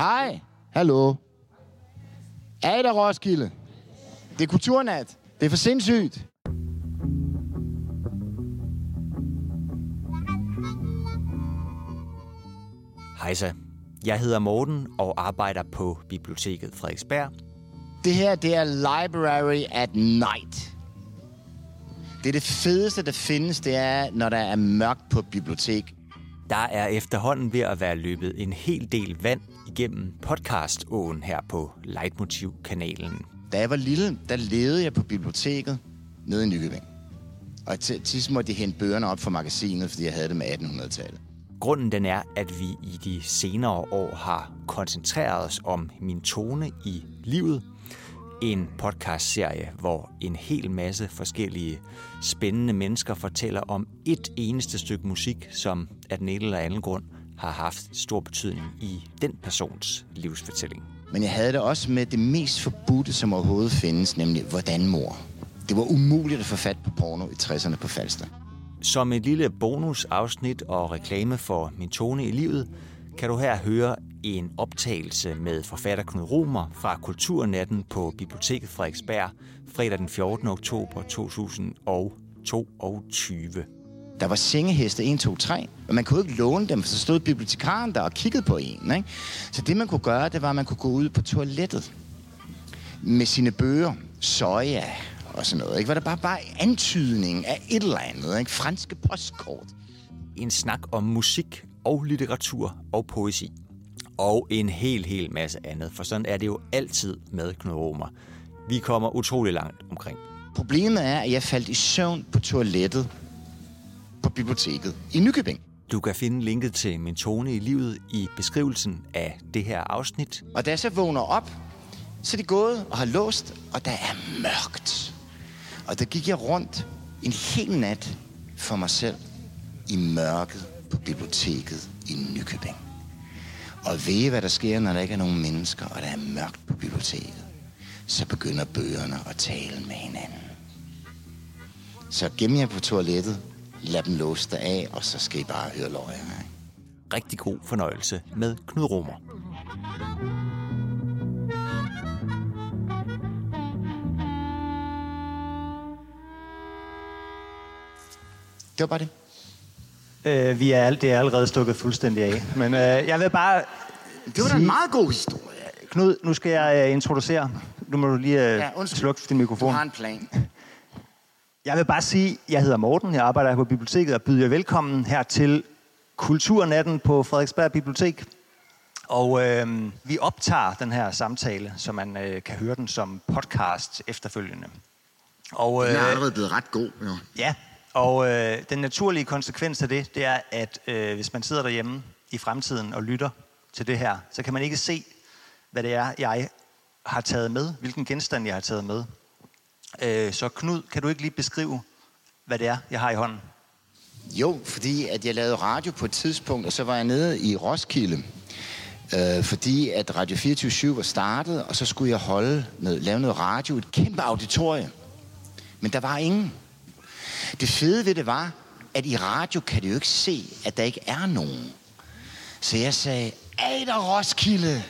Hej. Hallo. Er I der, Roskilde? Det er kulturnat. Det er for sindssygt. Hejsa. Jeg hedder Morten og arbejder på Biblioteket Frederiksberg. Det her, det er Library at Night. Det er det fedeste, der findes, det er, når der er mørkt på bibliotek. Der er efterhånden ved at være løbet en hel del vand igennem podcaståen her på Leitmotiv-kanalen. Da jeg var lille, der levede jeg på biblioteket nede i Nykøbing. Og til sidst måtte de hente bøgerne op fra magasinet, fordi jeg havde dem af 1800-tallet. Grunden den er, at vi i de senere år har koncentreret os om min tone i livet. En podcastserie, hvor en hel masse forskellige spændende mennesker fortæller om et eneste stykke musik, som af den ene eller anden grund har haft stor betydning i den persons livsfortælling. Men jeg havde det også med det mest forbudte, som overhovedet findes, nemlig Hvordan mor? Det var umuligt at få fat på porno i 60'erne på Falster. Som et lille bonusafsnit og reklame for min tone i livet, kan du her høre en optagelse med forfatter Knud Romer fra Kulturnatten på Biblioteket Frederiksberg fredag den 14. oktober 2022. Der var sengeheste 1, 2, 3, og man kunne ikke låne dem, for så stod bibliotekaren der og kiggede på en. Ikke? Så det, man kunne gøre, det var, at man kunne gå ud på toilettet med sine bøger, soja og sådan noget. Ikke? Var der bare, bare antydning af et eller andet, ikke? franske postkort. En snak om musik og litteratur og poesi. Og en hel, hel masse andet, for sådan er det jo altid med Knud Romer. Vi kommer utrolig langt omkring. Problemet er, at jeg faldt i søvn på toilettet på biblioteket i Nykøbing. Du kan finde linket til min tone i livet i beskrivelsen af det her afsnit. Og da jeg så vågner op, så er de gået og har låst, og der er mørkt. Og der gik jeg rundt en hel nat for mig selv i mørket på biblioteket i Nykøbing. Og ved hvad der sker, når der ikke er nogen mennesker, og der er mørkt på biblioteket? Så begynder bøgerne at tale med hinanden. Så gem jer på toilettet, lad dem låse af, og så skal I bare høre løjer. Ikke? Rigtig god fornøjelse med Knud Romer. Det var bare det. Øh, vi er, al- det er allerede stukket fuldstændig af. Men øh, jeg vil bare... Det var da en meget god historie. Knud, nu skal jeg øh, introducere. Nu må du lige øh, Ja, undskyld. slukke din Du mikrofon. har en plan. Jeg vil bare sige, jeg hedder Morten, jeg arbejder her på biblioteket og byder jer velkommen her til Kulturnatten på Frederiksberg Bibliotek. Og øh, vi optager den her samtale, så man øh, kan høre den som podcast efterfølgende. Og, Den er allerede blevet ret god. Jo. Ja, og øh, den naturlige konsekvens af det, det er, at øh, hvis man sidder derhjemme i fremtiden og lytter til det her, så kan man ikke se, hvad det er, jeg har taget med, hvilken genstand jeg har taget med. Øh, så Knud, kan du ikke lige beskrive, hvad det er, jeg har i hånden? Jo, fordi at jeg lavede radio på et tidspunkt, og så var jeg nede i Roskilde. Øh, fordi at Radio 24 var startet, og så skulle jeg holde noget, lave noget radio, et kæmpe auditorium. Men der var ingen. Det fede ved det var, at i radio kan du jo ikke se, at der ikke er nogen. Så jeg sagde, Ej der Roskilde!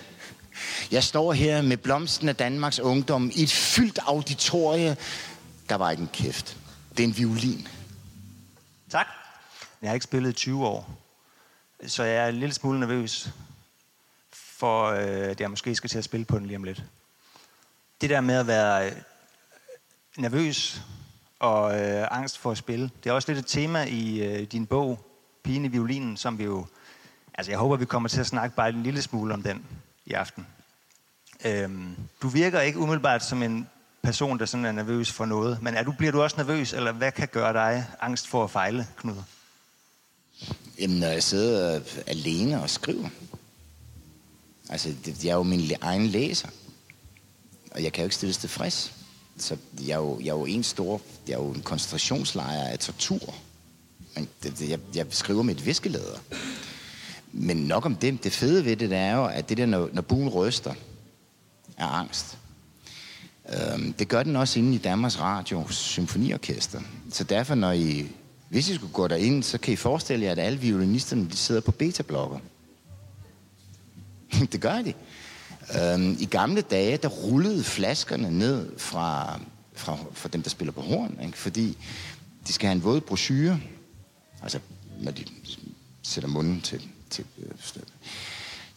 Jeg står her med blomsten af Danmarks ungdom i et fyldt auditorie. Der var ikke en kæft. Det er en violin. Tak. Jeg har ikke spillet i 20 år, så jeg er en lille smule nervøs for, øh, at jeg måske skal til at spille på den lige om lidt. Det der med at være øh, nervøs og øh, angst for at spille, det er også lidt et tema i øh, din bog, Pigen i violinen, som vi jo... Altså, jeg håber, vi kommer til at snakke bare en lille smule om den i aften. Øhm, du virker ikke umiddelbart som en person, der sådan er nervøs for noget, men er du, bliver du også nervøs, eller hvad kan gøre dig angst for at fejle, Knud? Jamen, når jeg sidder alene og skriver. Altså, det, jeg er jo min egen læser. Og jeg kan jo ikke stilles tilfreds. Så jeg er jo, jeg er jo en stor... Jeg er jo en koncentrationslejr af tortur. Men det, det, jeg, jeg skriver med et. Men nok om det. Det fede ved det, det er jo, at det der, når, når buen ryster, er angst. Øhm, det gør den også inde i Danmarks Radio Symfoniorkester. Så derfor, når I, hvis I skulle gå derind, så kan I forestille jer, at alle violinisterne de sidder på beta-blokker. det gør de. Øhm, I gamle dage, der rullede flaskerne ned fra, fra, fra dem, der spiller på horn, ikke? fordi de skal have en våd brochure, altså når de sætter munden til, til, øh,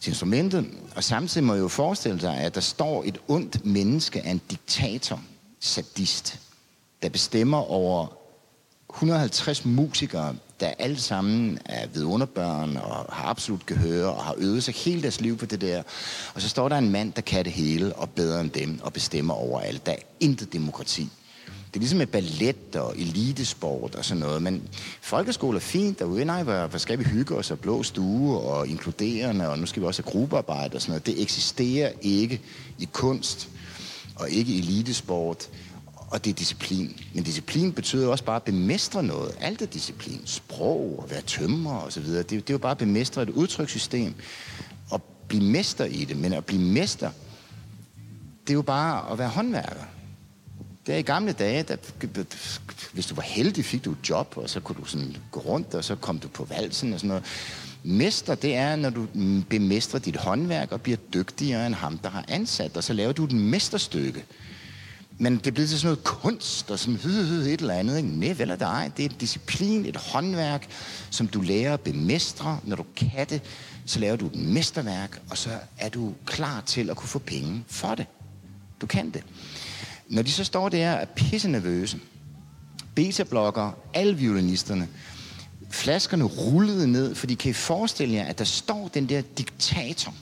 til instrumentet. Og samtidig må jeg jo forestille sig, at der står et ondt menneske af en diktator, sadist, der bestemmer over 150 musikere, der alle sammen er vidunderbørn og har absolut gehør og har øvet sig hele deres liv på det der. Og så står der en mand, der kan det hele og bedre end dem og bestemmer over alt. Der er intet demokrati. Det er ligesom med ballet og elitesport og sådan noget, men folkeskole er fint derude. Nej, hvor, hvor skal vi hygge os og blå stue og inkluderende, og nu skal vi også have gruppearbejde og sådan noget. Det eksisterer ikke i kunst og ikke i elitesport og det er disciplin. Men disciplin betyder også bare at bemestre noget. Alt er disciplin. Sprog, og være tømmer og så videre. Det, det er jo bare at bemestre et udtrykssystem. Og blive mester i det. Men at blive mester, det er jo bare at være håndværker. Der i gamle dage, der, hvis du var heldig, fik du et job, og så kunne du sådan gå rundt, og så kom du på valsen og sådan noget. Mester, det er, når du bemestrer dit håndværk og bliver dygtigere end ham, der har ansat, og så laver du et mesterstykke. Men det bliver til sådan noget kunst og sådan et eller andet. Ikke? Nej, vel er det ej. Det er en disciplin, et håndværk, som du lærer at bemestre. Når du kan det, så laver du et mesterværk, og så er du klar til at kunne få penge for det. Du kan det. Når de så står der og er pisse nervøse, betablokker, alle violinisterne, flaskerne rullede ned, fordi kan I forestille jer, at der står den der diktator,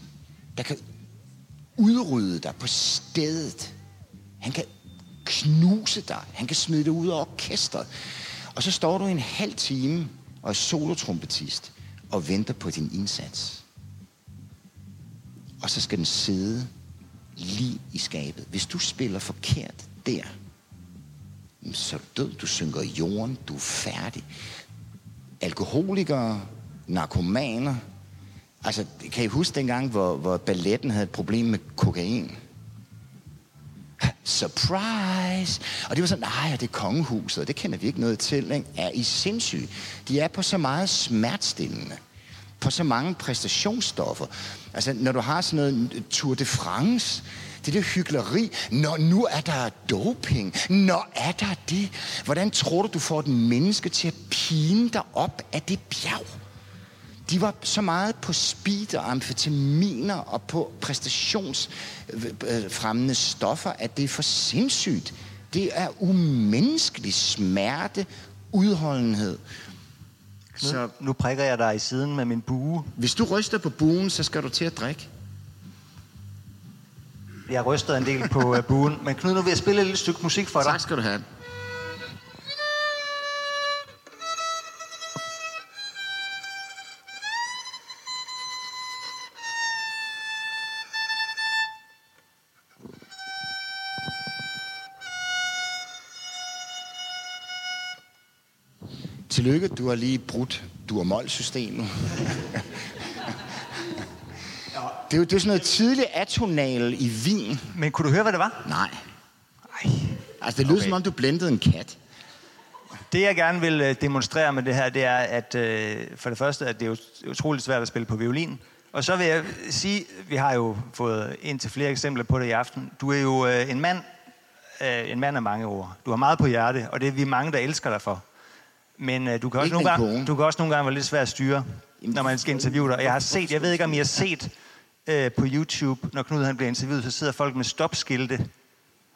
der kan udrydde dig på stedet. Han kan knuse dig. Han kan smide dig ud af orkestret. Og så står du en halv time og er solotrompetist og venter på din indsats. Og så skal den sidde lige i skabet. Hvis du spiller forkert der, så er du død. Du synker i jorden. Du er færdig. Alkoholikere, narkomaner. Altså, kan I huske dengang, hvor, hvor balletten havde et problem med kokain? surprise. Og det var sådan, nej, det er kongehuset, og det kender vi ikke noget til. Ikke? Er I sindssyge? De er på så meget smertestillende på så mange præstationsstoffer. Altså, når du har sådan noget Tour de France, det der hyggeleri. Når nu er der doping. Når er der det. Hvordan tror du, du får et menneske til at pine dig op af det bjerg? de var så meget på speed og amfetaminer og på præstationsfremmende stoffer, at det er for sindssygt. Det er umenneskelig smerte, udholdenhed. Så nu prikker jeg dig i siden med min bue. Hvis du ryster på buen, så skal du til at drikke. Jeg ryster en del på uh, buen. Men Knud, nu vil jeg spille et lille stykke musik for dig. Tak skal du have. Tillykke, du har lige brudt dur-mol-systemet. det, er jo, det er sådan noget tidligt atonal i vin. Men kunne du høre, hvad det var? Nej. Ej. Altså, det lyder okay. som om, du blendede en kat. Det, jeg gerne vil øh, demonstrere med det her, det er, at øh, for det første, at det er utroligt svært at spille på violin. Og så vil jeg sige, vi har jo fået ind til flere eksempler på det i aften. Du er jo øh, en mand, øh, en mand af mange ord. Du har meget på hjerte, og det er vi mange, der elsker dig for. Men øh, du, kan også nogle gange, du kan også nogle gange være lidt svær at styre, når man skal interviewe dig. Jeg har set, jeg ved ikke, om I har set øh, på YouTube, når Knud han bliver interviewet, så sidder folk med stopskilte,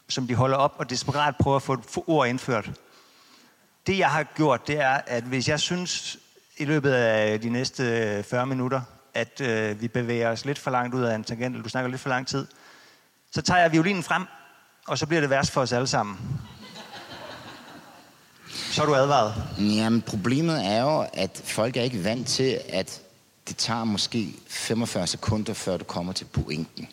som de holder op og desperat prøver at få, få ord indført. Det, jeg har gjort, det er, at hvis jeg synes i løbet af de næste 40 minutter, at øh, vi bevæger os lidt for langt ud af en tangent, eller du snakker lidt for lang tid, så tager jeg violinen frem, og så bliver det værst for os alle sammen. Så er du advaret. Jamen, problemet er jo, at folk er ikke vant til, at det tager måske 45 sekunder, før du kommer til pointen.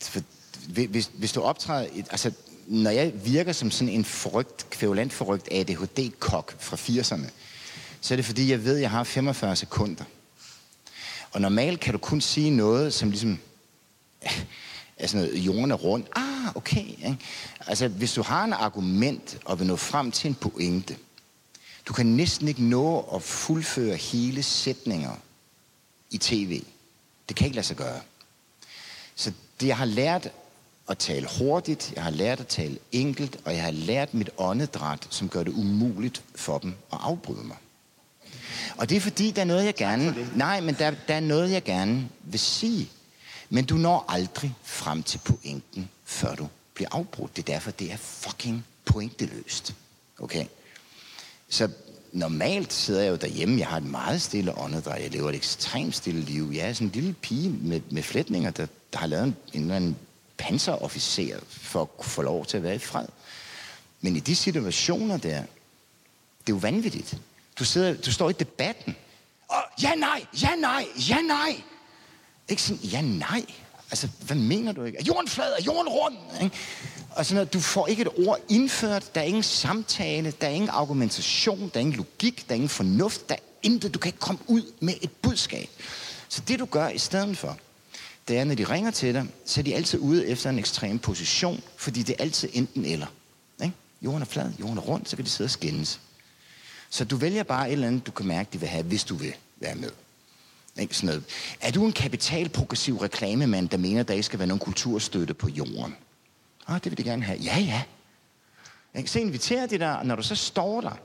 For hvis, hvis du optræder... Altså, når jeg virker som sådan en forrygt, kvævlant forrygt ADHD-kok fra 80'erne, så er det fordi, jeg ved, at jeg har 45 sekunder. Og normalt kan du kun sige noget, som ligesom altså noget, jorden er rundt. Ah, okay. Ikke? Altså, hvis du har en argument og vil nå frem til en pointe, du kan næsten ikke nå at fuldføre hele sætninger i tv. Det kan ikke lade sig gøre. Så det, jeg har lært at tale hurtigt, jeg har lært at tale enkelt, og jeg har lært mit åndedræt, som gør det umuligt for dem at afbryde mig. Og det er fordi, der er noget, jeg gerne... Nej, men der, der er noget, jeg gerne vil sige. Men du når aldrig frem til pointen, før du bliver afbrudt. Det er derfor, det er fucking pointeløst. Okay? Så normalt sidder jeg jo derhjemme. Jeg har et meget stille åndedræt. Jeg lever et ekstremt stille liv. Jeg er sådan en lille pige med, med flætninger, der, der har lavet en, en eller anden panserofficer for at få lov til at være i fred. Men i de situationer der, det er jo vanvittigt. Du, sidder, du står i debatten. Og ja, nej, ja, nej, ja, nej. Ikke sådan, ja, nej. Altså, hvad mener du ikke? Er jorden flad? Er jorden rund? Ikke? Og sådan noget, du får ikke et ord indført. Der er ingen samtale. Der er ingen argumentation. Der er ingen logik. Der er ingen fornuft. Der er intet. Du kan ikke komme ud med et budskab. Så det, du gør i stedet for, det er, når de ringer til dig, så er de altid ude efter en ekstrem position, fordi det er altid enten eller. Ikke? Jorden er flad, jorden er rund, så kan de sidde og skændes. Så du vælger bare et eller andet, du kan mærke, de vil have, hvis du vil være med. Ikke sådan noget. Er du en kapitalprogressiv reklamemand, der mener, at der ikke skal være nogen kulturstøtte på jorden? Ah, det vil de gerne have. Ja, ja. Ikke? Så inviterer de dig, når du så står der,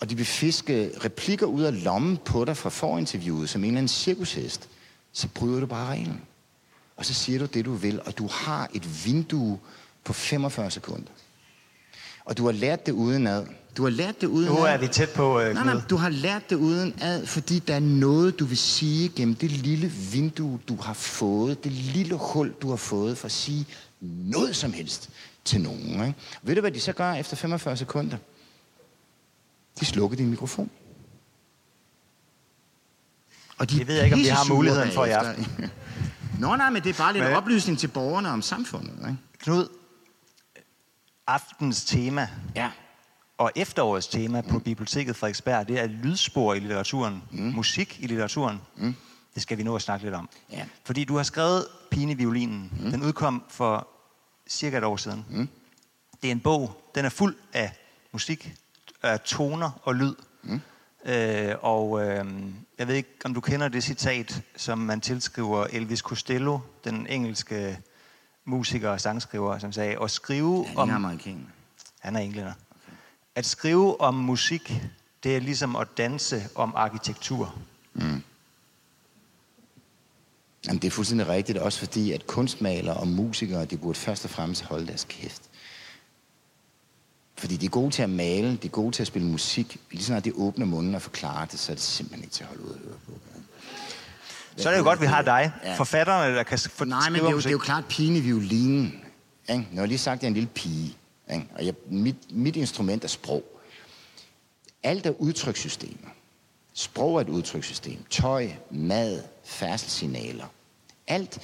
og de vil fiske replikker ud af lommen på dig fra forinterviewet som en eller anden cirkushest, så bryder du bare reglen. Og så siger du det, du vil, og du har et vindue på 45 sekunder. Og du har lært det udenad. Du har lært det uden Nu er vi tæt på, uh, Nej, nej, du har lært det uden ad, fordi der er noget, du vil sige gennem det lille vindue, du har fået, det lille hul, du har fået for at sige noget som helst til nogen. Ikke? Ved du, hvad de så gør efter 45 sekunder? De slukker din mikrofon. Og de jeg ved ikke, om vi har muligheden for i aften. Nå, nej, men det er bare lidt men... oplysning til borgerne om samfundet. Ikke? Knud, aftens tema ja. og efterårets tema mm. på Biblioteket Frederiksberg, det er lydspor i litteraturen, mm. musik i litteraturen. Mm. Det skal vi nå at snakke lidt om. Ja. Fordi du har skrevet Pine Violinen. Mm. Den udkom for cirka et år siden. Mm. Det er en bog, den er fuld af musik, af toner og lyd. Mm. Øh, og øh, jeg ved ikke, om du kender det citat, som man tilskriver Elvis Costello, den engelske musiker og sangskriver, som sagde, at skrive ja, om... amerikaner. Han er englænder. Okay. At skrive om musik, det er ligesom at danse om arkitektur. Mm. Jamen, det er fuldstændig rigtigt, også fordi, at kunstmalere og musikere, de burde først og fremmest holde deres kæft. Fordi de er gode til at male, de er gode til at spille musik. Lige snart de åbner munden og forklarer det, så er det simpelthen ikke til at holde ud at høre på. Så er det jo godt, vi har dig. Ja. Forfatterne, der kan få Nej, men det er, jo, det er jo klart pigen i violinen. Ikke? Nu har lige sagt, at jeg er en lille pige. Ikke? Og jeg, mit, mit instrument er sprog. Alt er udtrykssystemer. Sprog er et udtrykssystem. Tøj, mad, færdselssignaler. Alt.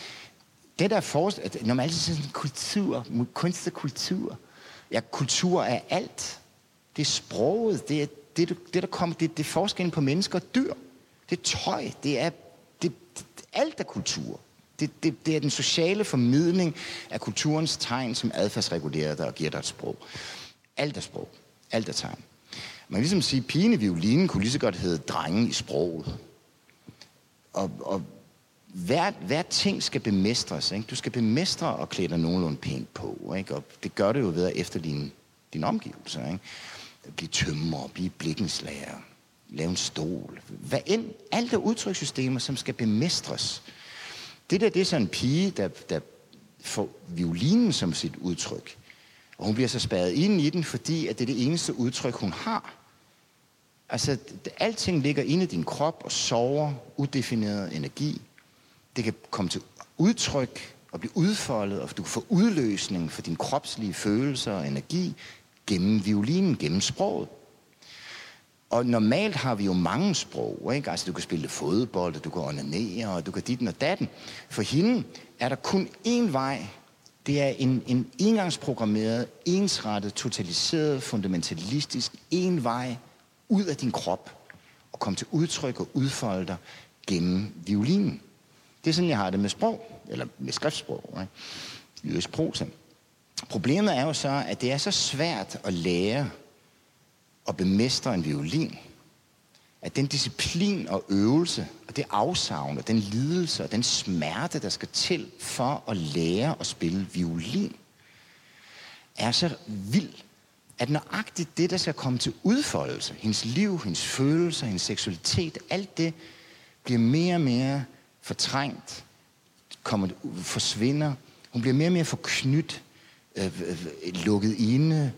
Det der forestiller... Når man altid siger sådan kultur, kunst og kultur. Ja, kultur er alt. Det er sproget. Det er det, det der kommer... Det, det er forskellen på mennesker og dyr. Det er tøj. Det er alt er kultur. Det, det, det er den sociale formidling af kulturens tegn, som adfærdsregulerer dig og giver dig et sprog. Alt er sprog. Alt er tegn. Man kan ligesom sige, at pigen i violinen kunne lige så godt hedde drengen i sproget. Og, og hver, hver ting skal bemestres. Ikke? Du skal bemestre og klæde dig nogenlunde pænt på. Ikke? Og det gør det jo ved at efterligne dine omgivelser. Ikke? Blive tømmer, blive blikkenslager, lave en stol. Hvad end, alt er udtrykssystemer, som skal bemestres. Det der, det er sådan en pige, der, der får violinen som sit udtryk. Og hun bliver så spadet ind i den, fordi at det er det eneste udtryk, hun har. Altså, alting ligger inde i din krop og sover udefineret energi. Det kan komme til udtryk og blive udfoldet, og du kan få udløsning for dine kropslige følelser og energi gennem violinen, gennem sproget. Og normalt har vi jo mange sprog, ikke? Altså, du kan spille fodbold, og du kan onanere, og du kan dit og datten. For hende er der kun én vej. Det er en, en engangsprogrammeret, ensrettet, totaliseret, fundamentalistisk, en vej ud af din krop og komme til udtryk og udfolde dig gennem violinen. Det er sådan, jeg har det med sprog, eller med skriftsprog, ikke? jødisk prosa. Problemet er jo så, at det er så svært at lære at bemestre en violin, at den disciplin og øvelse, og det afsavn, og den lidelse, og den smerte, der skal til for at lære at spille violin, er så vild, at nøjagtigt det, der skal komme til udfoldelse, hendes liv, hendes følelser, hendes seksualitet, alt det bliver mere og mere fortrængt, kommer, forsvinder. Hun bliver mere og mere forknyt, øh, øh, øh, lukket inde,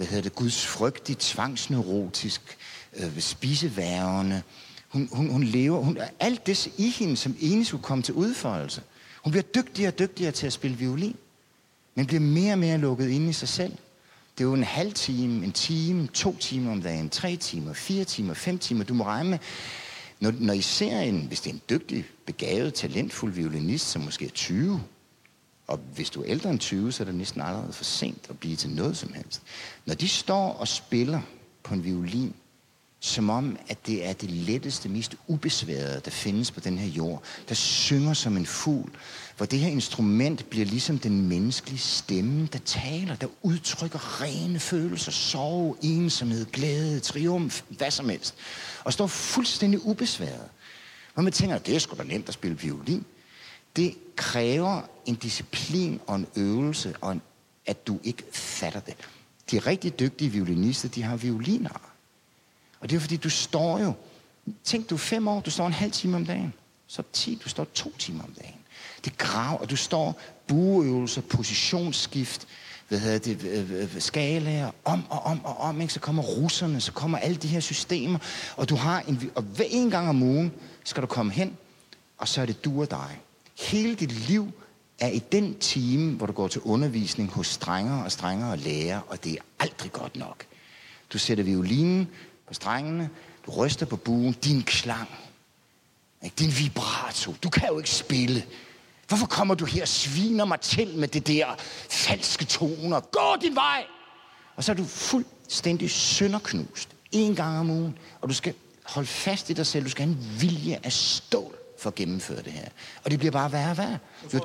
hvad hedder det, Guds frygtig, tvangsneurotisk, øh, spiseværende. Hun, hun, hun lever, hun, alt det i hende, som egentlig skulle komme til udfoldelse. Hun bliver dygtigere og dygtigere til at spille violin, men bliver mere og mere lukket ind i sig selv. Det er jo en halv time, en time, to timer om dagen, tre timer, fire timer, fem timer. Du må regne med, når, når I ser en, hvis det er en dygtig, begavet, talentfuld violinist, som måske er 20, og hvis du er ældre end 20, så er det næsten allerede for sent at blive til noget som helst. Når de står og spiller på en violin, som om, at det er det letteste, mest ubesværede, der findes på den her jord, der synger som en fugl, hvor det her instrument bliver ligesom den menneskelige stemme, der taler, der udtrykker rene følelser, sorg, ensomhed, glæde, triumf, hvad som helst, og står fuldstændig ubesværet. Hvor man tænker, det er sgu da nemt at spille violin. Det kræver en disciplin og en øvelse, og en, at du ikke fatter det. De rigtig dygtige violinister, de har violiner. Og det er fordi, du står jo... Tænk, du er fem år, du står en halv time om dagen. Så ti, du står to timer om dagen. Det grav, og du står bueøvelser, positionsskift, hvad hedder det, øh, øh, øh, skalaer, om og om og om, ikke? så kommer russerne, så kommer alle de her systemer, og du har en, og hver en gang om ugen skal du komme hen, og så er det du og dig. Hele dit liv er i den time, hvor du går til undervisning hos strengere og strengere lærer, og det er aldrig godt nok. Du sætter violinen på strengene, du ryster på buen, din klang, ikke? din vibrato. Du kan jo ikke spille. Hvorfor kommer du her og sviner mig til med det der falske toner? Gå din vej! Og så er du fuldstændig sønderknust. En gang om ugen. Og du skal holde fast i dig selv. Du skal have en vilje af stål for at gennemføre det her. Og det bliver bare værre og værre. Jo,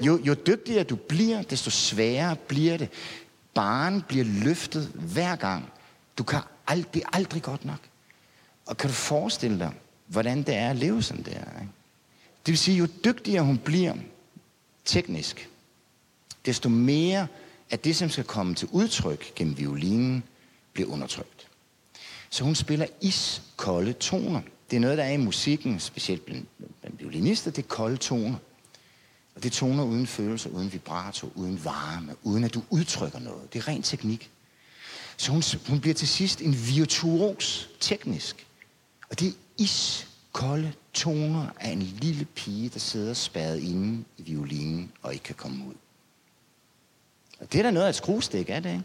jo, jo dygtigere du bliver, desto sværere bliver det. Barn bliver løftet hver gang. Du kan aldrig, det er aldrig godt nok. Og kan du forestille dig, hvordan det er at leve sådan der? Ikke? Det vil sige, jo dygtigere hun bliver teknisk, desto mere af det, som skal komme til udtryk gennem violinen, bliver undertrykt. Så hun spiller iskolde toner. Det er noget, der er i musikken, specielt blandt, blandt violinister, det er kolde toner. Og det er toner uden følelser, uden vibrato, uden varme, uden at du udtrykker noget. Det er ren teknik. Så hun, hun bliver til sidst en virtuos teknisk. Og det er iskolde toner af en lille pige, der sidder spadet inde i violinen og ikke kan komme ud. Og det er da noget af et skruestik, er det ikke?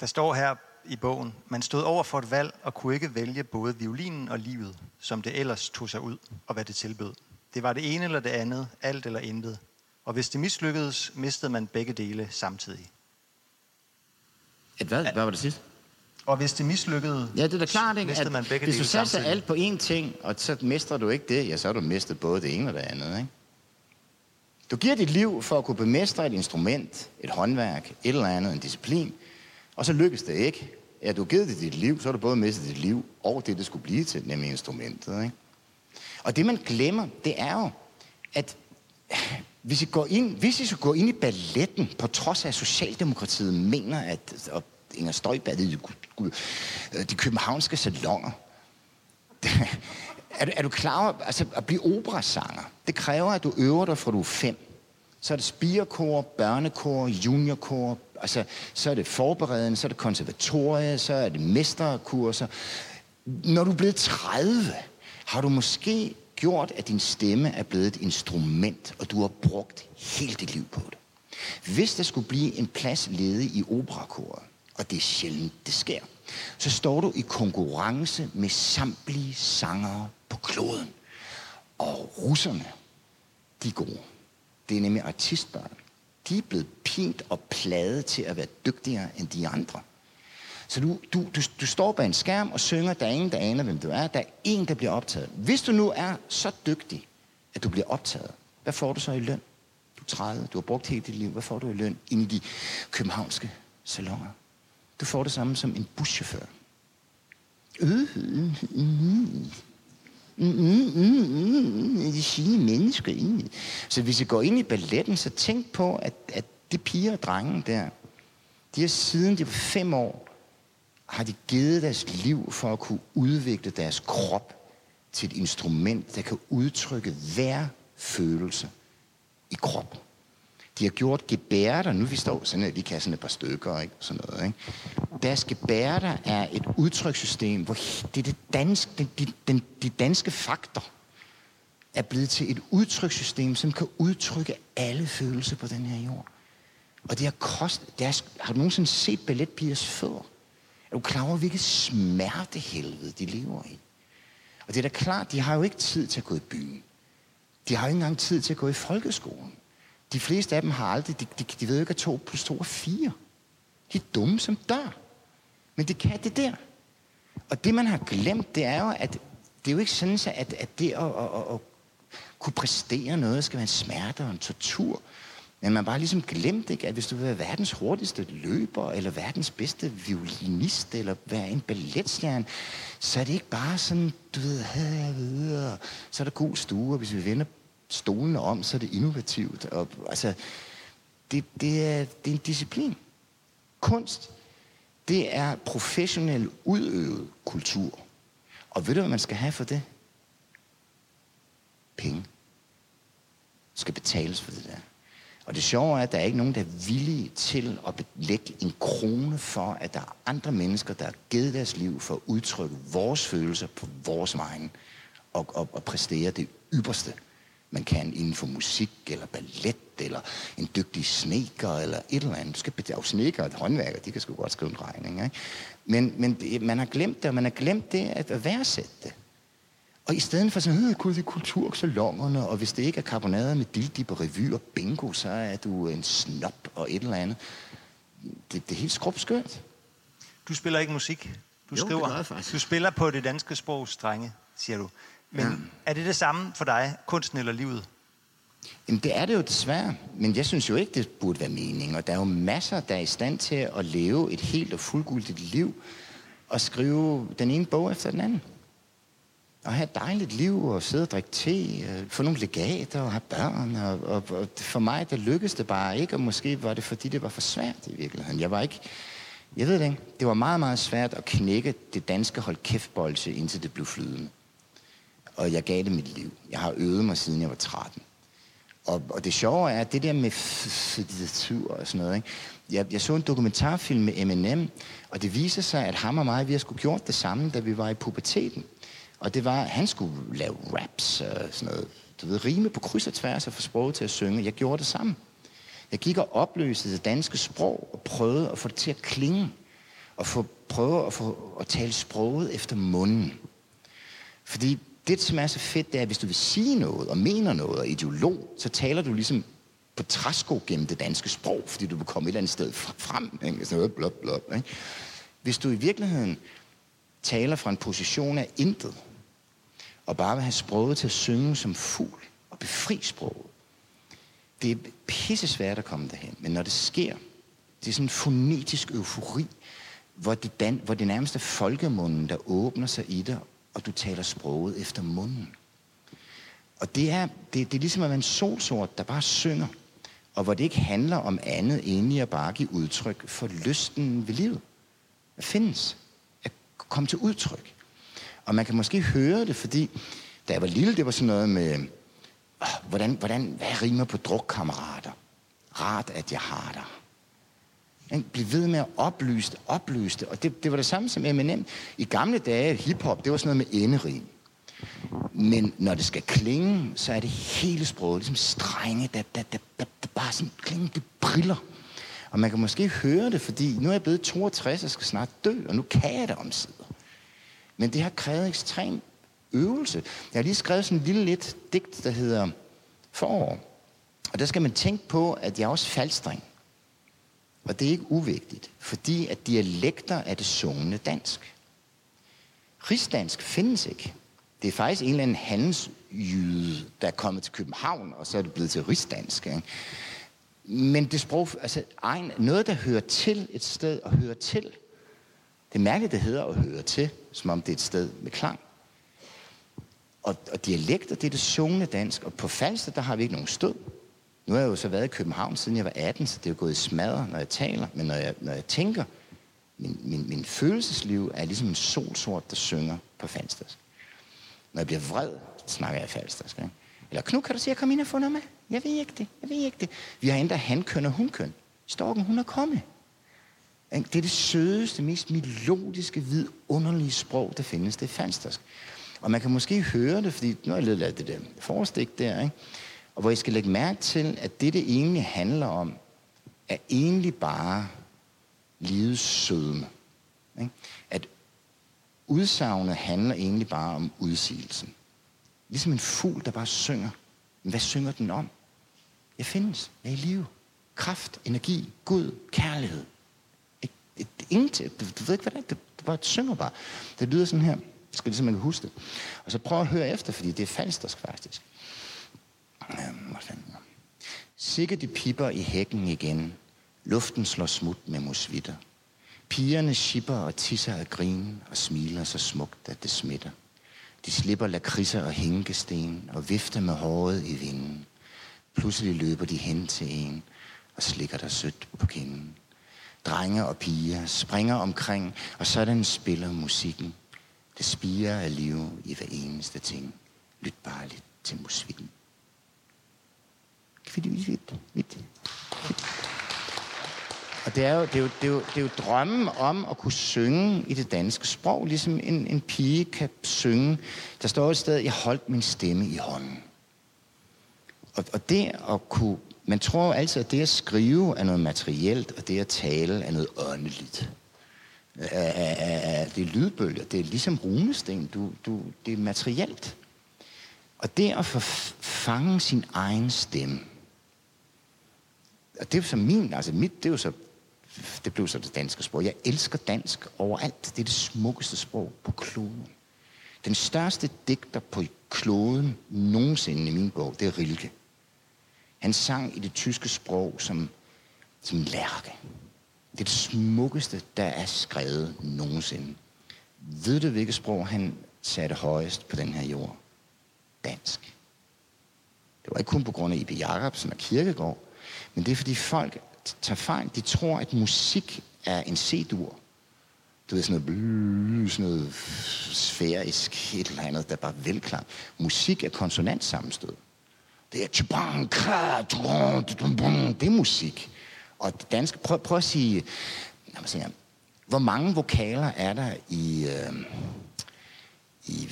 Der står her i bogen, man stod over for et valg og kunne ikke vælge både violinen og livet, som det ellers tog sig ud og hvad det tilbød. Det var det ene eller det andet, alt eller intet. Og hvis det mislykkedes, mistede man begge dele samtidig. Et hvad? Hvad var det sidste? Og hvis det mislykkede, ja, det er da klart, ikke? At man begge hvis du satser alt på én ting, og så mestrer du ikke det, ja, så har du mistet både det ene og det andet, ikke? Du giver dit liv for at kunne bemestre et instrument, et håndværk, et eller andet, en disciplin, og så lykkes det ikke. Ja, du har givet det dit liv, så har du både mistet dit liv og det, det skulle blive til, nemlig instrumentet, ikke? Og det, man glemmer, det er jo, at hvis I, går ind, hvis I skulle gå ind i balletten, på trods af, at Socialdemokratiet mener, at og Inger Støjberg, de, de københavnske salonger, er, er du klar over, altså at blive operasanger, det kræver, at du øver dig fra du er fem. Så er det spirekor, børnekor, juniorkor, altså, så er det forberedende, så er det konservatorie, så er det mesterkurser. Når du er blevet 30, har du måske gjort, at din stemme er blevet et instrument, og du har brugt hele dit liv på det. Hvis der skulle blive en plads ledig i operakoret, og det er sjældent, det sker, så står du i konkurrence med samtlige sangere på kloden. Og russerne, de er gode. Det er nemlig artistbørn. De er blevet pint og pladet til at være dygtigere end de andre. Så du, du, du, du står bag en skærm og synger, der er ingen, der aner, hvem du er. Der er ingen, der bliver optaget. Hvis du nu er så dygtig, at du bliver optaget, hvad får du så i løn? Du er 30, du har brugt hele dit liv. Hvad får du i løn inde i de københavnske salonger? Du får det samme som en buschauffør. Øh, øh, øh, øh. Mm, mm, mm, mm, mm. de fine mennesker. Så hvis I går ind i balletten, så tænk på, at, at de piger og drenge der, de har siden de var fem år, har de givet deres liv for at kunne udvikle deres krop til et instrument, der kan udtrykke hver følelse i kroppen. De har gjort gebærder, nu vi står sådan, at vi kan sådan et par stykker, ikke? Sådan noget, ikke? Deres gebærder er et udtrykssystem, hvor det er det danske, den, de, den, de danske faktor er blevet til et udtrykssystem, som kan udtrykke alle følelser på den her jord. Og det har kostet... Deres, har du nogensinde set balletpigers fødder? Er du klar over, hvilket smertehelvede de lever i? Og det er da klart, de har jo ikke tid til at gå i byen. De har jo ikke engang tid til at gå i folkeskolen. De fleste af dem har aldrig, de, de, de ved jo ikke, at 2 plus 2 er 4. De er dumme som dør. Men det kan det der. Og det, man har glemt, det er jo, at det er jo ikke sådan, at, at det at, at, at, at kunne præstere noget skal være en smerte og en tortur. Men man bare ligesom glemt, ikke, at hvis du vil være verdens hurtigste løber, eller verdens bedste violinist, eller være en balletstjerne, så er det ikke bare sådan, du ved, så er der god stue, og hvis vi vender stolene om, så er det innovativt. Og, altså, det, det, er, det er en disciplin. Kunst, det er professionel udøvet kultur. Og ved du, hvad man skal have for det? Penge. Skal betales for det der. Og det sjove er, at der er ikke nogen, der er villige til at lægge en krone for, at der er andre mennesker, der har givet deres liv for at udtrykke vores følelser på vores vegne og, og, og præstere det ypperste man kan inden for musik, eller ballet, eller en dygtig sneker, eller et eller andet. Du skal jo sneker og håndværker, de kan sgu godt skrive en regning. Ikke? Men, men det, man har glemt det, og man har glemt det at værdsætte det. Og i stedet for sådan, øh, det er kultursalongerne, og hvis det ikke er karbonade med dildip og revy og bingo, så er du en snop og et eller andet. Det, det er helt skrubskørt. Du spiller ikke musik. Du Jo, det skriver. gør jeg faktisk. Du spiller på det danske sprog strenge, siger du. Men ja. er det det samme for dig, kunsten eller livet? Jamen, det er det jo desværre. Men jeg synes jo ikke, det burde være mening. Og der er jo masser, der er i stand til at leve et helt og fuldgyldigt liv og skrive den ene bog efter den anden. Og have et dejligt liv og sidde og drikke te, øh, få nogle legater og have børn. Og, og, og for mig, der lykkedes det bare ikke, og måske var det, fordi det var for svært i virkeligheden. Jeg var ikke... Jeg ved det ikke. Det var meget, meget svært at knække det danske hold kæftbolse, indtil det blev flydende. Og jeg gav det mit liv. Jeg har øvet mig, siden jeg var 13. Og, og det sjove er, at det der med litteratur og sådan noget, ikke? Jeg, jeg så en dokumentarfilm med Eminem, og det viser sig, at ham og mig, vi har skulle gjort det samme, da vi var i puberteten. Og det var, at han skulle lave raps og sådan noget. Du ved, rime på kryds og tværs og få sproget til at synge. Jeg gjorde det samme. Jeg gik og opløste det danske sprog og prøvede at få det til at klinge. Og få, prøve at få at tale sproget efter munden. Fordi det, som er så fedt, det er, at hvis du vil sige noget og mener noget og ideolog, så taler du ligesom på træsko gennem det danske sprog, fordi du vil komme et eller andet sted frem. Ikke? Sådan blop, blop, ikke? Hvis du i virkeligheden taler fra en position af intet, og bare vil have sproget til at synge som fugl og befri sproget, det er pisse svært at komme derhen. Men når det sker, det er sådan en fonetisk eufori, hvor det, dan, hvor det nærmest er folkemunden, der åbner sig i dig, og du taler sproget efter munden. Og det er, det, det er ligesom at være en solsort, der bare synger, og hvor det ikke handler om andet end at bare give udtryk for lysten ved livet. At findes. At komme til udtryk. Og man kan måske høre det, fordi da jeg var lille, det var sådan noget med, øh, hvordan, hvordan, hvad rimer på drukkammerater? Rart, at jeg har dig. Ikke? Bliv ved med at oplyse det, oplyse det. Og det, det var det samme som Eminem. I gamle dage, hiphop, det var sådan noget med enderim. Men når det skal klinge, så er det hele sproget, ligesom strenge, der, der, der, der, der bare sådan klinge, det briller. Og man kan måske høre det, fordi nu er jeg blevet 62 og skal snart dø, og nu kan jeg det omsider. Men det har krævet ekstrem øvelse. Jeg har lige skrevet sådan en lille lidt digt, der hedder Forår. Og der skal man tænke på, at jeg er også faldstreng. Og det er ikke uvigtigt, fordi at dialekter er det sungne dansk. Rigsdansk findes ikke. Det er faktisk en eller anden handelsjyde, der er kommet til København, og så er det blevet til rigsdansk. Ikke? Men det sprog, altså egen, noget, der hører til et sted og hører til, Det er mærkeligt, det hedder at høre til, som om det er et sted med klang. Og, og dialekter, det er det sungne dansk. Og på Falster, der har vi ikke nogen stød. Nu har jeg jo så været i København, siden jeg var 18, så det er jo gået i smadre, når jeg taler. Men når jeg, når jeg tænker, min, min, min følelsesliv er ligesom en solsort, der synger på falstersk. Når jeg bliver vred, snakker jeg falstersk. Ikke? Eller Knud, kan du sige, at jeg kom ind og få noget med? Jeg ved ikke det, jeg ved ikke det. Vi har endda hankøn og hunkøn. Storken, hun er kommet. Det er det sødeste, mest melodiske, vidunderlige sprog, der findes. Det er falstersk. Og man kan måske høre det, fordi nu har jeg lidt det der forestik der, ikke? Og hvor jeg skal lægge mærke til, at det, det egentlig handler om, er egentlig bare livets sødme. Ikke? At udsagnet handler egentlig bare om udsigelsen. Ligesom en fugl, der bare synger. Men hvad synger den om? Jeg findes. Jeg er i live. Kraft, energi, Gud, kærlighed. Ingenting. Du, du ved ikke, hvad det er. Det, det bare synger bare. Det lyder sådan her. Jeg skal ligesom man kan huske det. Og så prøv at høre efter, fordi det er falsk faktisk. Sikke de piper i hækken igen. Luften slår smut med musvitter. Pigerne shipper og tisser af grin og smiler så smukt, at det smitter. De slipper lakridser og hængesten og vifter med håret i vinden. Pludselig løber de hen til en og slikker der sødt på kinden. Drenge og piger springer omkring, og sådan spiller musikken. Det spiger af liv i hver eneste ting. Lyt bare lidt til musikken. Og det er, jo, det, er jo, det, er jo, det er jo drømmen om at kunne synge i det danske sprog, ligesom en, en pige kan synge. Der står et sted, jeg holdt min stemme i hånden. Og, og det at kunne... Man tror altid, at det at skrive er noget materielt, og det at tale er noget åndeligt. Det er lydbølger, det er ligesom runesten, du, du, det er materielt. Og det at få fange sin egen stemme, og det er jo så min, altså mit, det er jo så, det blev så det danske sprog. Jeg elsker dansk overalt. Det er det smukkeste sprog på kloden. Den største digter på kloden nogensinde i min bog, det er Rilke. Han sang i det tyske sprog som, som lærke. Det er det smukkeste, der er skrevet nogensinde. Ved du, hvilket sprog han satte højest på den her jord? Dansk. Det var ikke kun på grund af Ibe Jacobsen og Kirkegaard, men det er, fordi folk tager fejl. De tror, at musik er en C-dur. Du ved, sådan noget, sådan noget sfærisk, et eller andet, der er bare velklart. Musik er konsonantsammenstød. Det er det er musik. Og det danske, prøv, prøv at sige, sige, hvor mange vokaler er der i, øh, i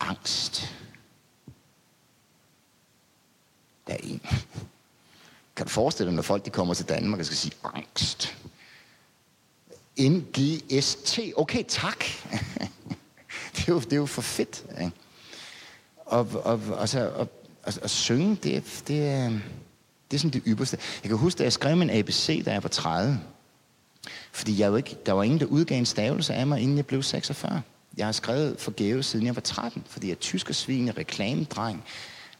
angst? Der er en. Kan du forestille dig, når folk de kommer til Danmark og skal sige angst? NGST. Okay, tak. det, er jo, det er jo for fedt. Ikke? Og, og, altså, og, og, og synge, det, det, er, det er sådan det ypperste. Jeg kan huske, da jeg skrev min ABC, da jeg var 30. Fordi jeg jo ikke, der var ingen, der udgav en stavelse af mig, inden jeg blev 46. Jeg har skrevet forgæves, siden jeg var 13, fordi jeg er tysk og svin, reklamedreng.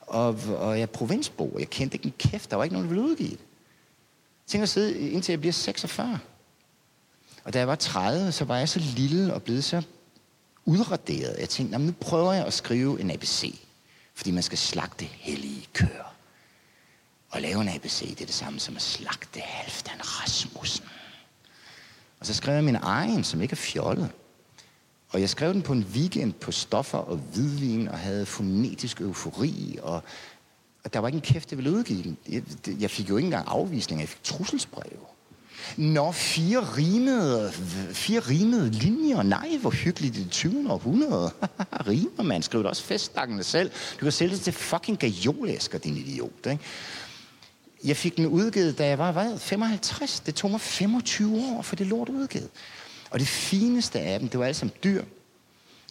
Og, og jeg er provinsbo, jeg kendte ikke en kæft, der var ikke nogen, der ville udgive det. Tænk at sidde, indtil jeg bliver 46. Og da jeg var 30, så var jeg så lille og blevet så udraderet. Jeg tænkte, nu prøver jeg at skrive en ABC. Fordi man skal slagte hellige køer. Og lave en ABC, det er det samme som at slagte Halvdan Rasmussen. Og så skrev jeg min egen, som ikke er fjollet. Og jeg skrev den på en weekend på stoffer og hvidvin, og havde fonetisk eufori, og, og der var ikke en kæft, der ville udgive den. Jeg, jeg fik jo ikke engang afvisning, jeg fik trusselsbreve. Nå, fire rimede, fire rimede linjer. Nej, hvor hyggeligt i det 20. århundrede. Rimer, man. Skriv det også festdakkende selv. Du kan sælge det til fucking gajolæsker, din idiot. Ikke? Jeg fik den udgivet, da jeg var, hvad, 55. Det tog mig 25 år for det lort udgivet. Og det fineste af dem, det var alle sammen dyr.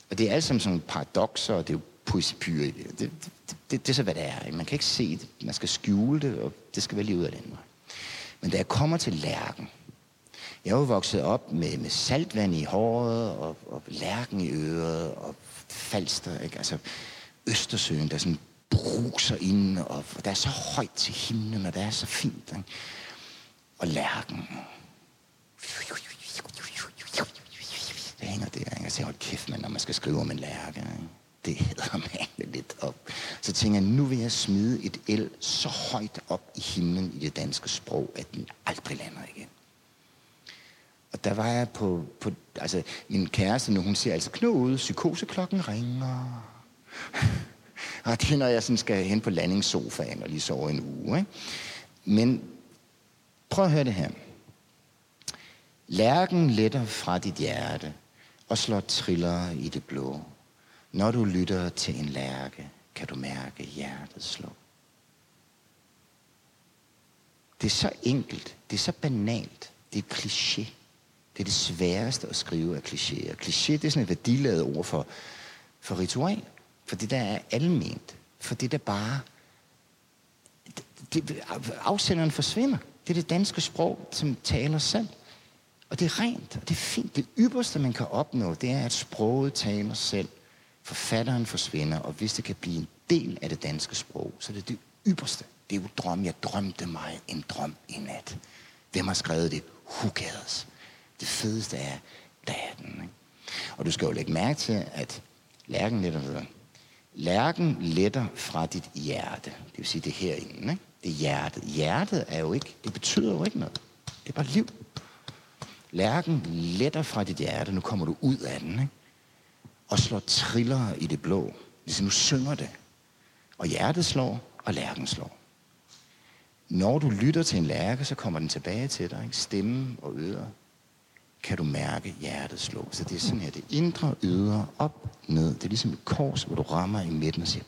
Og det er alle sammen sådan paradoxer, og det er jo poesipyre i det. Det, det, det. det er så, hvad det er. Man kan ikke se det. Man skal skjule det, og det skal være lige ud af den vej. Men da jeg kommer til lærken, jeg er jo vokset op med, med saltvand i håret, og, og lærken i øret, og falster, ikke? Altså, Østersøen, der sådan bruser ind, og der er så højt til himlen, og der er så fint. Ikke? Og lærken hænger der. Ikke? Jeg siger, hold kæft, man, når man skal skrive om en lærke. Ikke? Det hedder man lidt op. Så tænker jeg, nu vil jeg smide et el så højt op i himlen i det danske sprog, at den aldrig lander igen. Og der var jeg på, på altså min kæreste nu, hun siger altså, Knud, psykoseklokken ringer. og det er, når jeg sådan skal hen på landingssofaen og lige sove en uge. Ikke? Men prøv at høre det her. Lærken letter fra dit hjerte og slår triller i det blå. Når du lytter til en lærke, kan du mærke hjertet slå. Det er så enkelt. Det er så banalt. Det er kliché. Det er det sværeste at skrive af klichéer. Kliché, det er sådan et værdiladet ord for, for ritual. For det der er alment. For det der bare... Det, det, afsenderen forsvinder. Det er det danske sprog, som taler selv. Og det er rent, og det er fint. Det ypperste, man kan opnå, det er, at sproget taler selv. Forfatteren forsvinder, og hvis det kan blive en del af det danske sprog, så er det det ypperste. Det er jo drøm. Jeg drømte mig en drøm i nat. Hvem har skrevet det? Who cares? Det fedeste er, der er den. Ikke? Og du skal jo lægge mærke til, at lærken letter, lærken letter fra dit hjerte. Det vil sige, det er herinde. Ikke? Det er hjertet. Hjertet er jo ikke, det betyder jo ikke noget. Det er bare liv. Lærken letter fra dit hjerte, nu kommer du ud af den, ikke? og slår triller i det blå. Ligesom nu synger det. Og hjertet slår, og lærken slår. Når du lytter til en lærke, så kommer den tilbage til dig. Ikke? Stemme og øre. Kan du mærke hjertet slå. Så det er sådan her, det indre, ydre, op, ned. Det er ligesom et kors, hvor du rammer i midten og siger,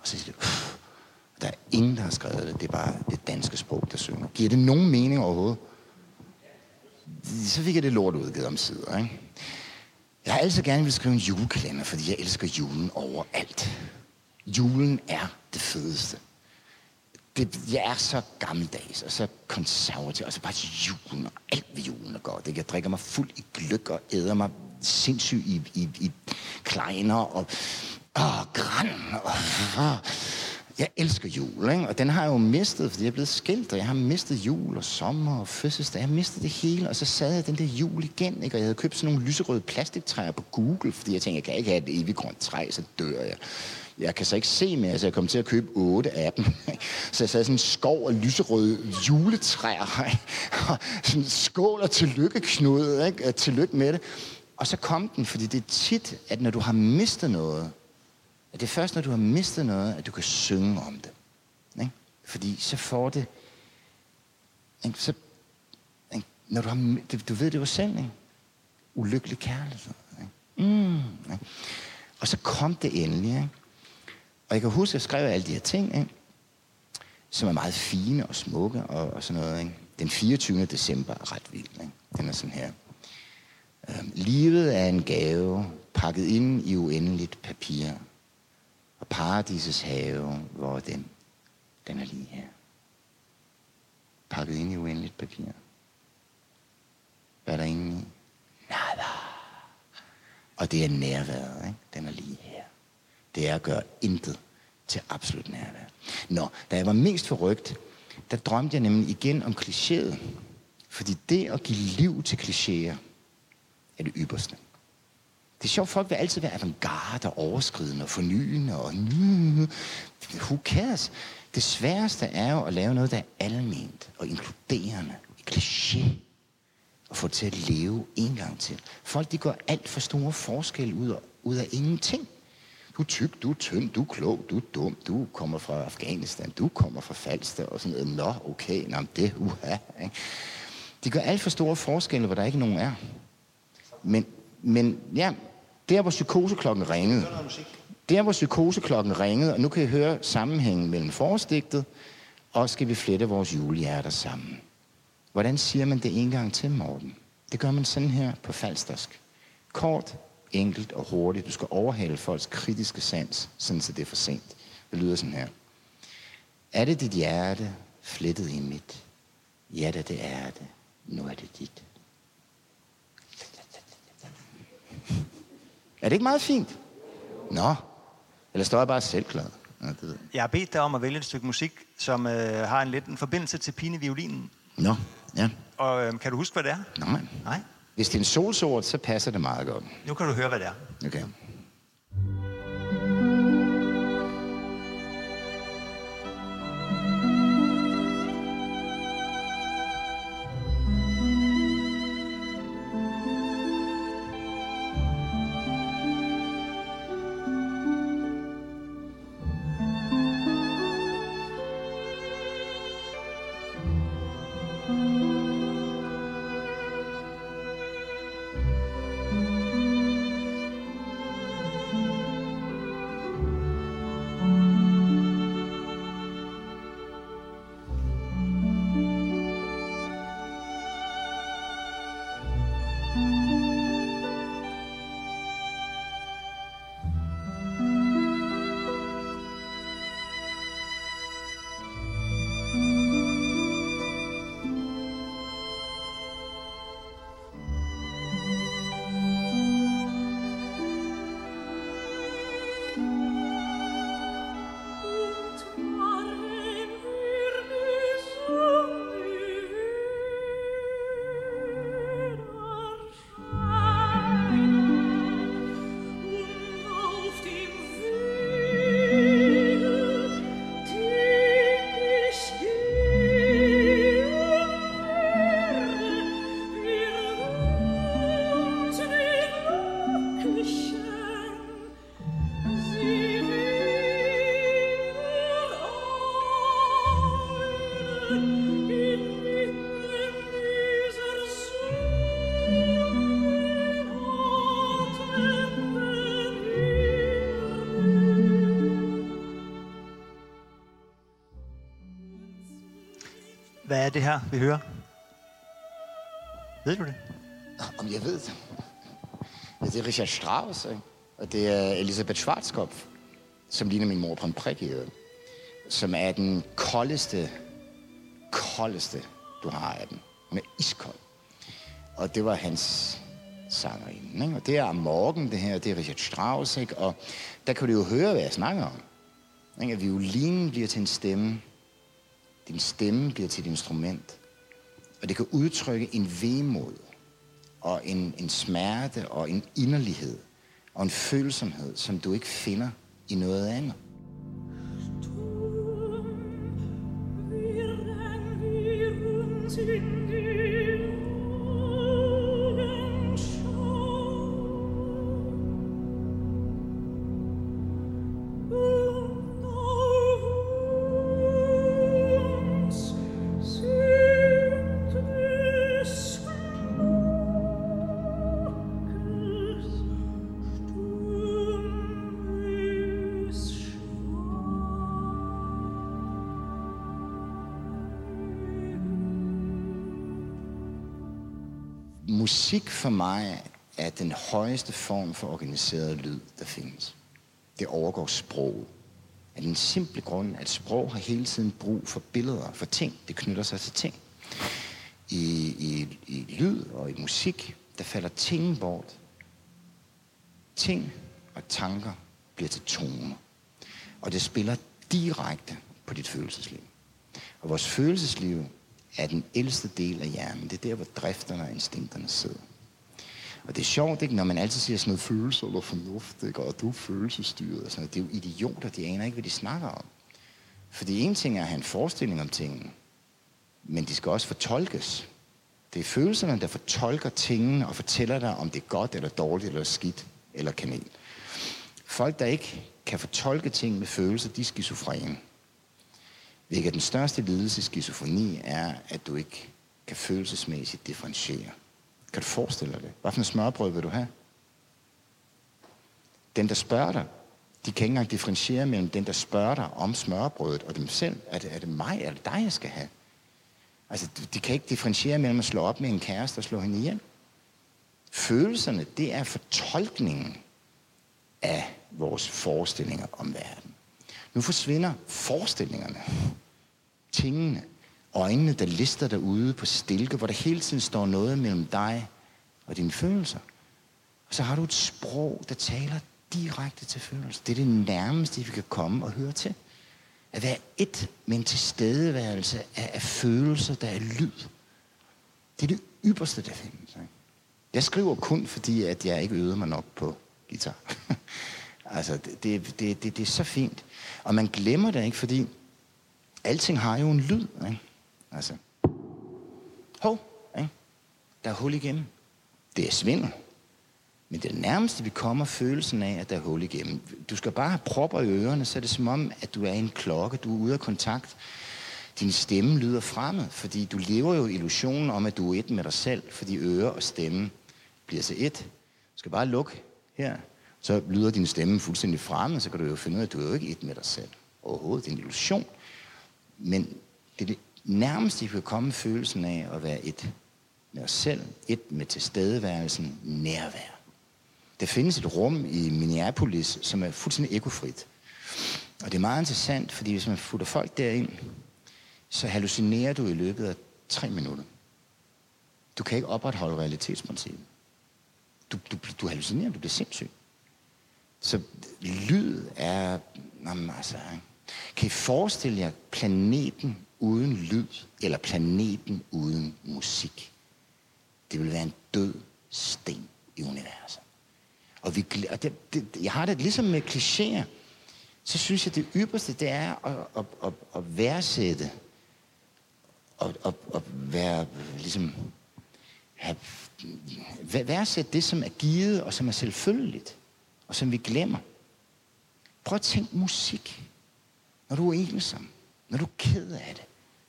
og så siger du, der er ingen, der har skrevet det. Det er bare det danske sprog, der synger. Giver det nogen mening overhovedet? Så fik jeg det lort udgivet om sider, ikke? Jeg har altid gerne vil skrive en julekalender, fordi jeg elsker julen overalt. Julen er det fedeste. Det, jeg er så gammeldags og så konservativ, og så bare julen og alt ved julen er godt. Ikke? Jeg drikker mig fuld i gløk og æder mig sindssygt i, i, i kleiner og og græn. Og, og, jeg elsker jul, ikke? og den har jeg jo mistet, fordi jeg er blevet skilt, og jeg har mistet jul og sommer og fødselsdag. Jeg har mistet det hele, og så sad jeg den der jul igen, ikke? og jeg havde købt sådan nogle lyserøde plastiktræer på Google, fordi jeg tænkte, jeg kan ikke have et evigt grønt træ, så dør jeg. Jeg kan så ikke se mere, så jeg kom til at købe otte af dem. Så jeg sad sådan en skov af lyserøde juletræer, og sådan skål og tillykke knudet, ikke? tillykke med det. Og så kom den, fordi det er tit, at når du har mistet noget, at det er først, når du har mistet noget, at du kan synge om det. Ikke? Fordi så får det... Ikke? Så, ikke? Når du, har, du ved det jo selv, ikke? Ulykkelig kærlighed. Ikke? Mm, ikke? Og så kom det endelig. Ikke? Og jeg kan huske, at jeg skrev alle de her ting, ikke? som er meget fine og smukke og, og sådan noget. Ikke? Den 24. december er ret vild. Ikke? Den er sådan her. Øhm, livet er en gave, pakket ind i uendeligt papir og paradisets have, hvor den, den er lige her. Pakket ind i uendeligt papir. Hvad er der inde i? Nada. Og det er nærværet, ikke? Den er lige her. Det er at gøre intet til absolut nærvær. Nå, da jeg var mest forrygt, der drømte jeg nemlig igen om klichéet. Fordi det at give liv til klichéer er det ypperste. Det er sjovt, folk vil altid være avantgarde og overskridende og fornyende og who cares? Det sværeste er jo at lave noget, der er alment og inkluderende, kliché, og få det til at leve en gang til. Folk, de går alt for store forskelle ud af, ud af ingenting. Du er tyk, du er tynd, du er klog, du er dum, du kommer fra Afghanistan, du kommer fra Falster og sådan noget. Nå, okay, nå, det uha. Ikke? De gør alt for store forskelle, hvor der ikke nogen er. Men, men ja, der hvor psykoseklokken ringede, der hvor psykoseklokken ringede, og nu kan I høre sammenhængen mellem forårsdigtet, og skal vi flette vores julehjerter sammen. Hvordan siger man det en gang til, Morten? Det gør man sådan her på falstersk. Kort, enkelt og hurtigt. Du skal overhale folks kritiske sans, sådan så det er for sent. Det lyder sådan her. Er det dit hjerte flettet i mit? Ja, da det er det. Nu er det dit. Er det ikke meget fint? Nå. Eller står jeg bare selvklad? Ja, det ved jeg. Jeg har bedt dig om at vælge et stykke musik, som øh, har en lidt en forbindelse til pineviolinen. Nå, ja. Og øh, kan du huske, hvad det er? Nej. Nej? Hvis det er en solsort, så passer det meget godt. Nu kan du høre, hvad det er. Okay. Hvad er det her, vi hører? Ved du det? Om jeg ved det? Ja, det er Richard Strauss, ikke? og det er Elisabeth Schwarzkopf, som ligner min mor på en prik i øvrigt, som er den koldeste, koldeste, du har af dem. Hun er iskold. Og det var hans sangerinde. Ikke? Og det er om morgen, det her, det er Richard Strauss, ikke? og der kan du jo høre, hvad jeg snakker om. Ikke? At violinen bliver til en stemme, din stemme bliver til et instrument, og det kan udtrykke en vemod, og en, en smerte, og en inderlighed, og en følsomhed, som du ikke finder i noget andet. Musik for mig er den højeste form for organiseret lyd, der findes. Det overgår sproget. Af den simple grund, at sprog har hele tiden brug for billeder, for ting. Det knytter sig til ting. I, i, i lyd og i musik, der falder ting bort. Ting og tanker bliver til toner. Og det spiller direkte på dit følelsesliv. Og vores følelsesliv er den ældste del af hjernen. Det er der, hvor drifterne og instinkterne sidder. Og det er sjovt, ikke, når man altid siger sådan noget følelse eller fornuft, ikke, og du er følelsesstyret. Og sådan noget. Det er jo idioter, de aner ikke, hvad de snakker om. Fordi en ting er at have en forestilling om tingene, men de skal også fortolkes. Det er følelserne, der fortolker tingene og fortæller dig, om det er godt eller dårligt eller skidt eller kanel. Folk, der ikke kan fortolke ting med følelser, de er skizofrene. Hvilket den største lidelse i skizofreni er, at du ikke kan følelsesmæssigt differentiere. Kan du forestille dig det? Hvad for en smørbrød vil du have? Den, der spørger dig, de kan ikke engang differentiere mellem den, der spørger dig om smørbrødet og dem selv. Er det, er det mig eller dig, jeg skal have? Altså, de kan ikke differentiere mellem at slå op med en kæreste og slå hende ihjel. Følelserne, det er fortolkningen af vores forestillinger om verden. Nu forsvinder forestillingerne, tingene, øjnene, der lister derude på stilke, hvor der hele tiden står noget mellem dig og dine følelser. Og så har du et sprog, der taler direkte til følelser. Det er det nærmeste, vi kan komme og høre til. At være et med en tilstedeværelse af, af følelser, der er lyd. Det er det ypperste, der findes. Ikke? Jeg skriver kun, fordi at jeg ikke øvede mig nok på guitar. altså, det, det, det, det, er så fint. Og man glemmer det ikke, fordi alting har jo en lyd. Ikke? Altså, hov, ikke? der er hul igennem. Det er svindel. Men det nærmeste, vi kommer følelsen af, at der er hul igennem. Du skal bare have propper i ørerne, så er det som om, at du er i en klokke, du er ude af kontakt. Din stemme lyder fremmed, fordi du lever jo illusionen om, at du er et med dig selv, fordi øre og stemme bliver til et. Du skal bare lukke her, så lyder din stemme fuldstændig fremme, så kan du jo finde ud af, at du er jo ikke et med dig selv. Overhovedet, det er en illusion. Men det er det nærmeste, vi kan komme følelsen af at være et med os selv, et med tilstedeværelsen, nærvær. Der findes et rum i Minneapolis, som er fuldstændig ekofrit. Og det er meget interessant, fordi hvis man futter folk derind, så hallucinerer du i løbet af tre minutter. Du kan ikke opretholde realitetsprincippet. Du, du, du hallucinerer, du bliver sindssyg. Så lyd er... Jamen, altså, kan I forestille jer planeten uden lyd, eller planeten uden musik? Det vil være en død sten i universet. Og, vi, og det, det, jeg har det ligesom med klichéer. Så synes jeg, det ypperste, det er at, at, at, at værdsætte. Og, at, at være, ligesom, have, værdsætte det, som er givet, og som er selvfølgeligt. Og som vi glemmer. Prøv at tænke musik. Når du er ensom. Når du er ked af det.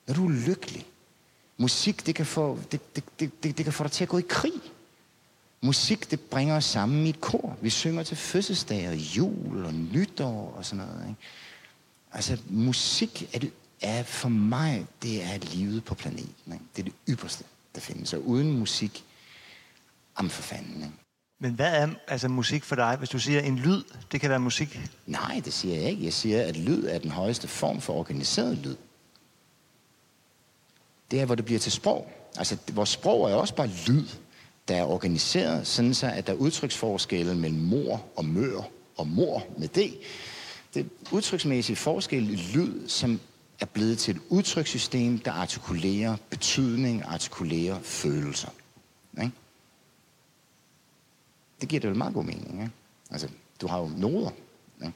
Når du er lykkelig. Musik, det kan få, det, det, det, det, det kan få dig til at gå i krig. Musik, det bringer os sammen i et kor. Vi synger til fødselsdag og jul og nytår og sådan noget. Ikke? Altså, musik er, det, er for mig, det er livet på planeten. Ikke? Det er det ypperste, der findes. Og uden musik, am for fanden. Ikke? Men hvad er altså musik for dig? Hvis du siger en lyd, det kan være musik? Nej, det siger jeg ikke. Jeg siger, at lyd er den højeste form for organiseret lyd. Det er, hvor det bliver til sprog. Altså, vores sprog er også bare lyd der er organiseret, sådan så at der er udtryksforskelle mellem mor og mør og mor med det. Det er udtryksmæssige forskel i lyd, som er blevet til et udtrykssystem, der artikulerer betydning, artikulerer følelser. Ikke? Det giver det vel meget god mening. Ikke? Altså, du har jo noder. Ikke?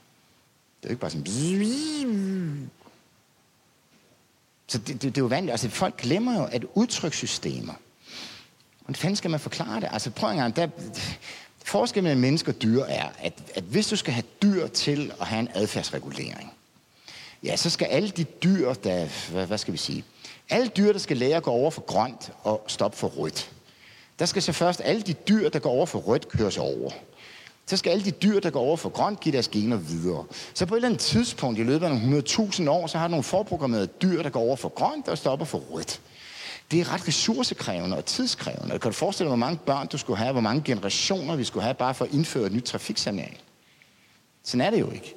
Det er jo ikke bare sådan... Så det, det, det er jo vanligt. Altså, folk glemmer jo, at udtrykssystemer, Hvordan fanden skal man forklare det? Altså prøv en gang, der, forskellen mellem mennesker og dyr er, at, at hvis du skal have dyr til at have en adfærdsregulering, ja, så skal alle de dyr, der, hvad, hvad skal vi sige, alle dyr, der skal lære at gå over for grønt og stoppe for rødt, der skal så først alle de dyr, der går over for rødt, køres over. Så skal alle de dyr, der går over for grønt, give deres gener videre. Så på et eller andet tidspunkt i løbet af nogle 100.000 år, så har du nogle forprogrammerede dyr, der går over for grønt og stopper for rødt det er ret ressourcekrævende og tidskrævende. Kan du forestille dig, hvor mange børn du skulle have, hvor mange generationer vi skulle have, bare for at indføre et nyt trafiksanering? Sådan er det jo ikke.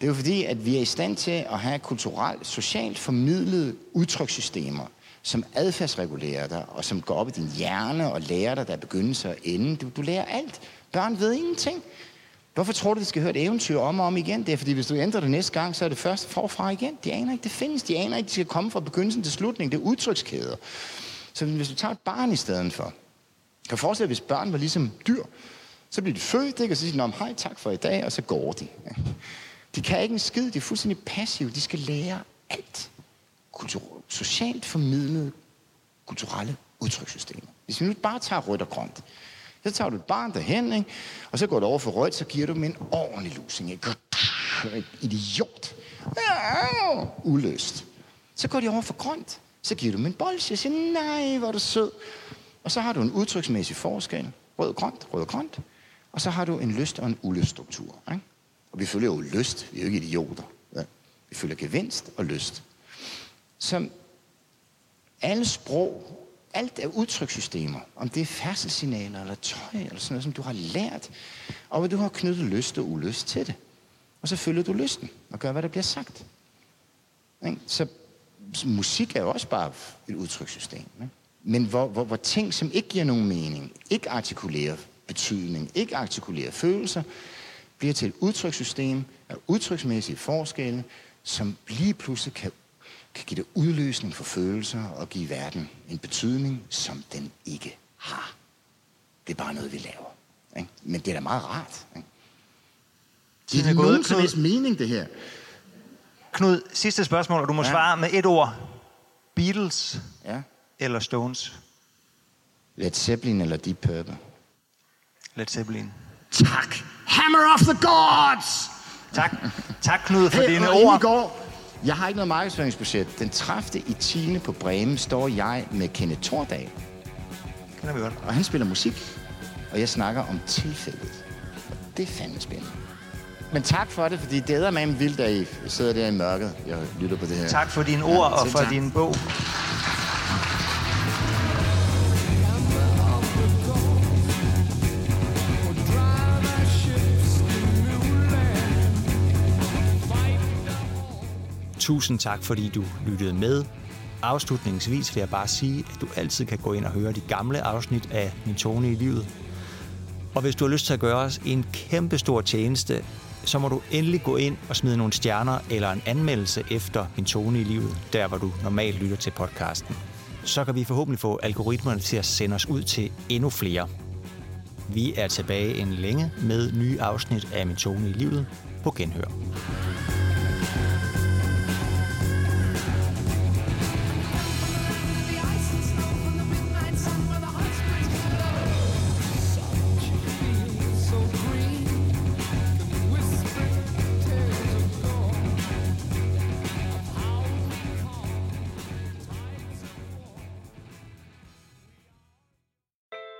Det er jo fordi, at vi er i stand til at have kulturelt, socialt formidlede udtrykssystemer, som adfærdsregulerer dig, og som går op i din hjerne og lærer dig, der er begyndelse og ende. Du, du lærer alt. Børn ved ingenting. Hvorfor tror du, de skal høre et eventyr om og om igen? Det er, fordi hvis du ændrer det næste gang, så er det først forfra igen. De aner ikke, det findes. De aner ikke, de skal komme fra begyndelsen til slutningen. Det er udtrykskæder. Så hvis du tager et barn i stedet for, kan du forestille dig, hvis børn var ligesom dyr, så bliver de født, ikke? og så siger de, hej, tak for i dag, og så går de. De kan ikke en skid, de er fuldstændig passive, de skal lære alt. Kultur- socialt formidlede kulturelle udtrykssystemer. Hvis vi nu bare tager rødt og grønt, så tager du et barn derhen, ikke? og så går du over for rødt, så giver du dem en ordentlig lusing. Ikke? Idiot. Uløst. Så går de over for grønt. Så giver du dem en bold, og siger, nej, hvor er du sød. Og så har du en udtryksmæssig forskel. Rød og grønt, rød og grønt. Og så har du en lyst og en ulyststruktur. Ikke? Og vi følger jo lyst. Vi er jo ikke idioter. Ja. Vi følger gevinst og lyst som alle sprog alt er udtrykssystemer. Om det er færdselssignaler eller tøj eller sådan noget, som du har lært. Og hvor du har knyttet lyst og ulyst til det. Og så følger du lysten og gør, hvad der bliver sagt. Så, så musik er jo også bare et udtrykssystem. Ikke? Men hvor, hvor, hvor ting, som ikke giver nogen mening, ikke artikulerer betydning, ikke artikulerer følelser, bliver til et udtrykssystem af udtryksmæssige forskelle, som lige pludselig kan kan give det udløsning for følelser og give verden en betydning, som den ikke har. Det er bare noget, vi laver. Ikke? Men det er da meget rart. Ikke? Det er nogen som helst mening, det her. Knud, sidste spørgsmål, og du må Ja. svare med et ord. Beatles Ja. eller Stones? Led Zeppelin eller Deep Purple. Led Zeppelin. Tak. Hammer of the Gods! Tak. Tak, Knud, for Hey, dine i ord. går, jeg har ikke noget markedsføringsbudget. Den 30. i 10. på Bremen står jeg med Kenneth Thordal, Kender vi godt. og han spiller musik. Og jeg snakker om tilfældet. Og det er fandme spændende. Men tak for det, fordi det er med en vildt, at I sidder der i mørket og lytter på det her. Tak for dine ord og selv for tak. din bog. Tusind tak, fordi du lyttede med. Afslutningsvis vil jeg bare sige, at du altid kan gå ind og høre de gamle afsnit af Min Tone i livet. Og hvis du har lyst til at gøre os en kæmpe stor tjeneste, så må du endelig gå ind og smide nogle stjerner eller en anmeldelse efter Min Tone i livet, der hvor du normalt lytter til podcasten. Så kan vi forhåbentlig få algoritmerne til at sende os ud til endnu flere. Vi er tilbage en længe med nye afsnit af Min Tone i livet på Genhør.